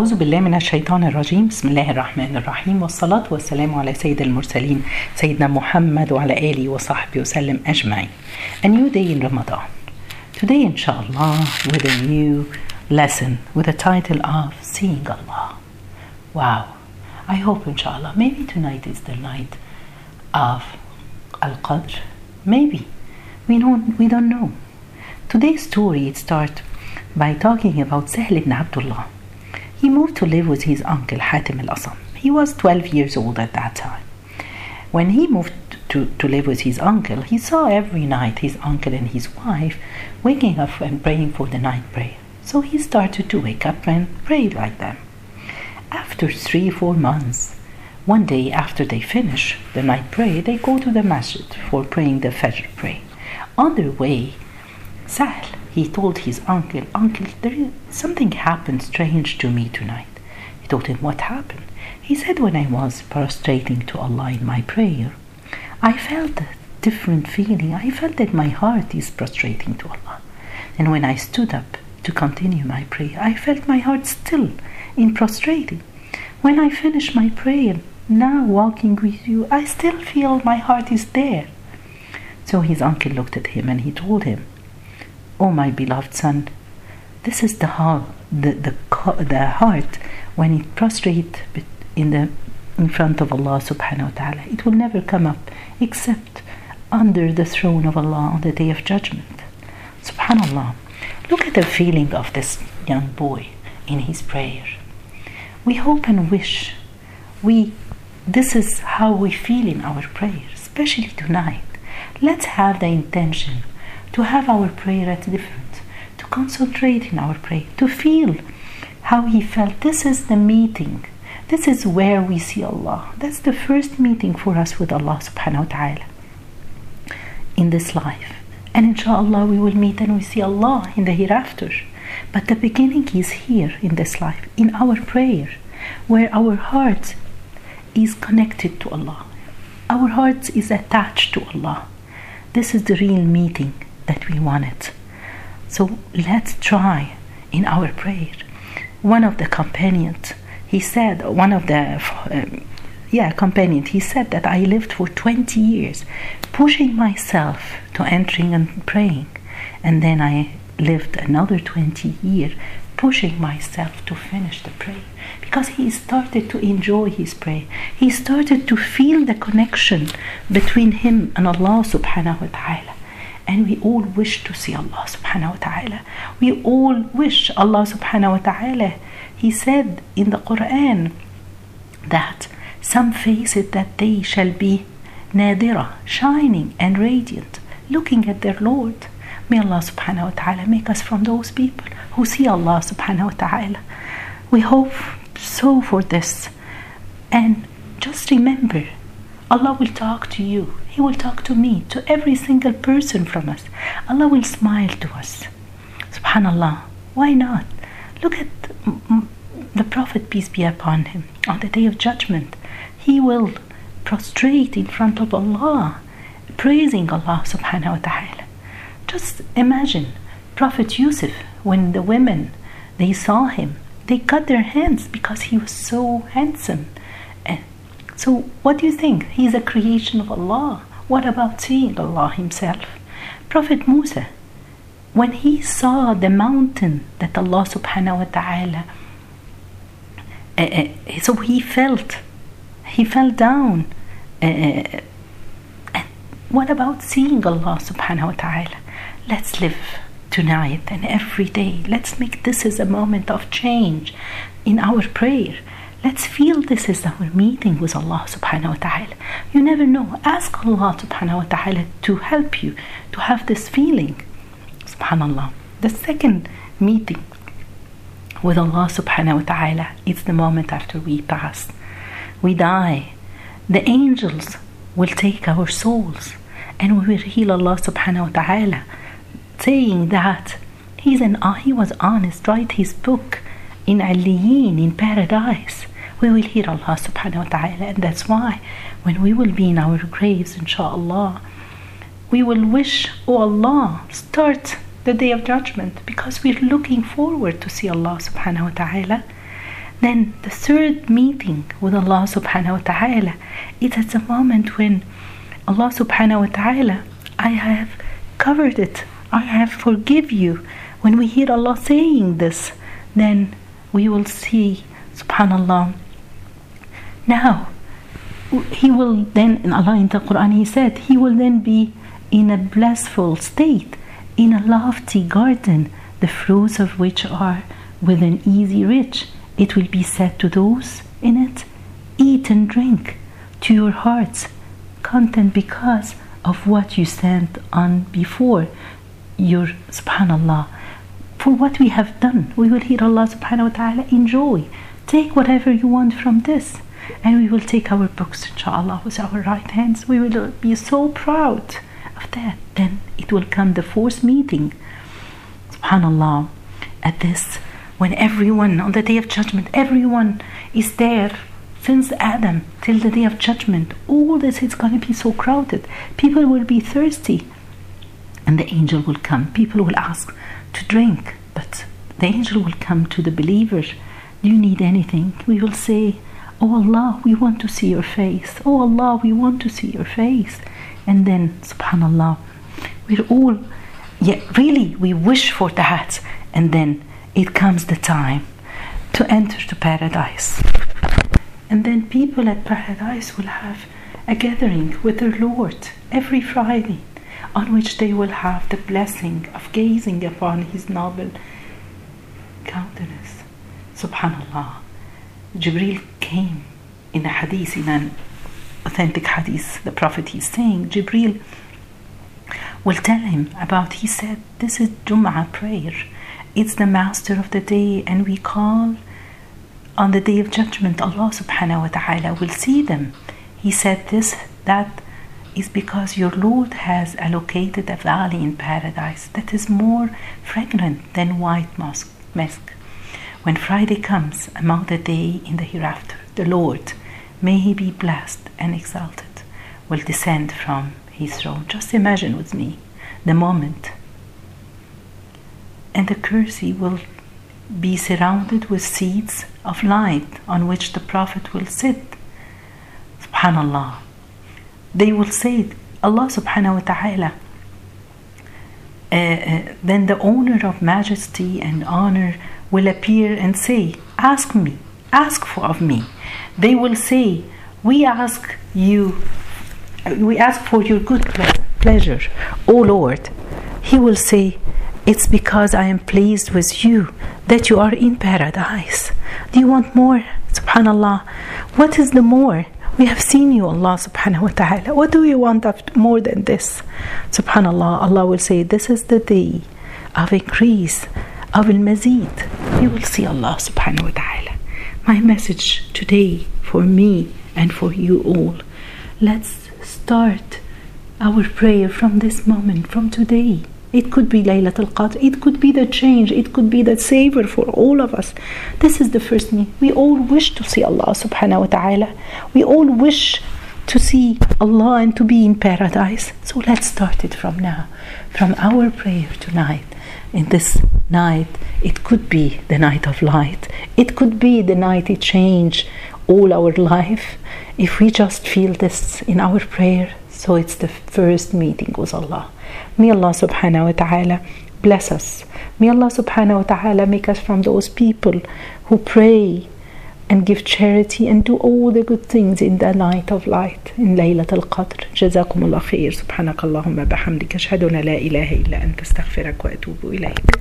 أعوذ بالله من الشيطان الرجيم بسم الله الرحمن الرحيم والصلاة والسلام على سيد المرسلين سيدنا محمد وعلى آله وصحبه وسلم أجمعين A new day in Ramadan Today inshallah with a new lesson with the title of Seeing Allah Wow I hope inshallah maybe tonight is the night of Al-Qadr Maybe we don't, we don't know Today's story it starts by talking about Sahl ibn Abdullah he moved to live with his uncle Hatim al Asam. He was 12 years old at that time. When he moved to, to live with his uncle, he saw every night his uncle and his wife waking up and praying for the night prayer. So he started to wake up and pray like them. After three, four months, one day after they finish the night prayer, they go to the masjid for praying the Fajr prayer. On their way, Sahl he told his uncle, Uncle, there is something happened strange to me tonight. He told him what happened. He said, When I was prostrating to Allah in my prayer, I felt a different feeling. I felt that my heart is prostrating to Allah. And when I stood up to continue my prayer, I felt my heart still in prostrating. When I finished my prayer, now walking with you, I still feel my heart is there. So his uncle looked at him and he told him, Oh, my beloved son, this is the heart, the, the, the heart when it prostrate in the in front of Allah subhanahu wa ta'ala. It will never come up except under the throne of Allah on the day of judgment. Subhanallah. Look at the feeling of this young boy in his prayer. We hope and wish we this is how we feel in our prayer, especially tonight. Let's have the intention to have our prayer at different, to concentrate in our prayer, to feel how he felt. This is the meeting. This is where we see Allah. That's the first meeting for us with Allah subhanahu wa ta'ala in this life. And inshallah we will meet and we see Allah in the hereafter. But the beginning is here in this life, in our prayer, where our heart is connected to Allah. Our heart is attached to Allah. This is the real meeting that we wanted. So let's try in our prayer. One of the companions, he said, one of the, um, yeah, companions, he said that I lived for 20 years pushing myself to entering and praying. And then I lived another 20 years pushing myself to finish the prayer because he started to enjoy his prayer. He started to feel the connection between him and Allah subhanahu wa ta'ala and we all wish to see Allah subhanahu wa ta'ala. We all wish Allah subhanahu wa ta'ala. He said in the Quran that some faces that they shall be nadira, shining and radiant, looking at their Lord. May Allah subhanahu wa ta'ala make us from those people who see Allah subhanahu wa ta'ala. We hope so for this. And just remember, Allah will talk to you. He will talk to me, to every single person from us. Allah will smile to us. Subhanallah. Why not? Look at the Prophet, peace be upon him, on the day of judgment. He will prostrate in front of Allah, praising Allah subhanahu wa ta'ala. Just imagine Prophet Yusuf, when the women they saw him, they cut their hands because he was so handsome. And so what do you think? He's a creation of Allah. What about seeing Allah Himself? Prophet Musa, when he saw the mountain that Allah subhanahu wa ta'ala, uh, uh, so he felt, he fell down. Uh, what about seeing Allah subhanahu wa ta'ala? Let's live tonight and every day. Let's make this as a moment of change in our prayer. Let's feel this is our meeting with Allah subhanahu wa ta'ala. You never know. Ask Allah subhanahu wa ta'ala to help you to have this feeling. Subhanallah. The second meeting with Allah subhanahu wa ta'ala is the moment after we pass. We die. The angels will take our souls and we will heal Allah subhanahu wa ta'ala saying that he's an, he was honest, write his book in Aliyin, in paradise, we will hear Allah subhanahu wa ta'ala. And that's why when we will be in our graves, inshallah, we will wish, oh Allah, start the day of judgment because we're looking forward to see Allah subhanahu wa ta'ala. Then the third meeting with Allah subhanahu wa ta'ala is at the moment when Allah subhanahu wa ta'ala, I have covered it, I have forgive you. When we hear Allah saying this, then we will see, subhanallah. Now, He will then, in Allah in the Quran, He said, He will then be in a blissful state, in a lofty garden, the fruits of which are within easy reach. It will be said to those in it, Eat and drink to your hearts content because of what you stand on before your subhanallah for what we have done we will hear allah subhanahu wa ta'ala enjoy take whatever you want from this and we will take our books inshallah with our right hands we will be so proud of that then it will come the fourth meeting subhanallah at this when everyone on the day of judgment everyone is there since Adam till the day of judgment, all this is going to be so crowded. People will be thirsty. And the angel will come. People will ask to drink. But the angel will come to the believer. Do you need anything? We will say, Oh Allah, we want to see your face. Oh Allah, we want to see your face. And then, subhanAllah, we're all, yeah, really, we wish for that. And then it comes the time to enter to paradise. And then people at paradise will have a gathering with their Lord every Friday, on which they will have the blessing of gazing upon His noble countenance. Subhanallah. Jibril came in a hadith, in an authentic hadith. The Prophet is saying, Jibril will tell him about, he said, This is Jum'ah prayer. It's the master of the day, and we call on the day of judgment, Allah subhanahu wa ta'ala will see them. He said this, that is because your Lord has allocated a valley in paradise that is more fragrant than white musk. When Friday comes among the day in the hereafter, the Lord, may he be blessed and exalted, will descend from his throne. Just imagine with me the moment. And the Kursi will be surrounded with seats of light on which the Prophet will sit. Subhanallah. They will say, Allah subhanahu wa ta'ala, uh, uh, then the owner of majesty and honor will appear and say, Ask me, ask for of me. They will say, We ask you, we ask for your good pleasure, O Lord. He will say, It's because I am pleased with you that you are in paradise. Do you want more? Subhanallah. What is the more? We have seen you, Allah subhanahu wa ta'ala. What do you want more than this? Subhanallah, Allah will say, This is the day of increase, of al mazid. You will see Allah subhanahu wa ta'ala. My message today for me and for you all. Let's start our prayer from this moment, from today. It could be Laylatul Qadr. It could be the change. It could be the savor for all of us. This is the first thing. We all wish to see Allah subhanahu wa ta'ala. We all wish to see Allah and to be in paradise. So let's start it from now. From our prayer tonight. In this night, it could be the night of light. It could be the night it change all our life. If we just feel this in our prayer, so it's the first meeting with Allah. May Allah subhanahu wa ta'ala bless us. May Allah subhanahu wa ta'ala make us from those people who pray and give charity and do all the good things in the night of light in ليلة القدر جزاكم الله خير سبحانك اللهم بحمدك أشهد أن لا إله إلا أنت استغفرك وأتوب إليك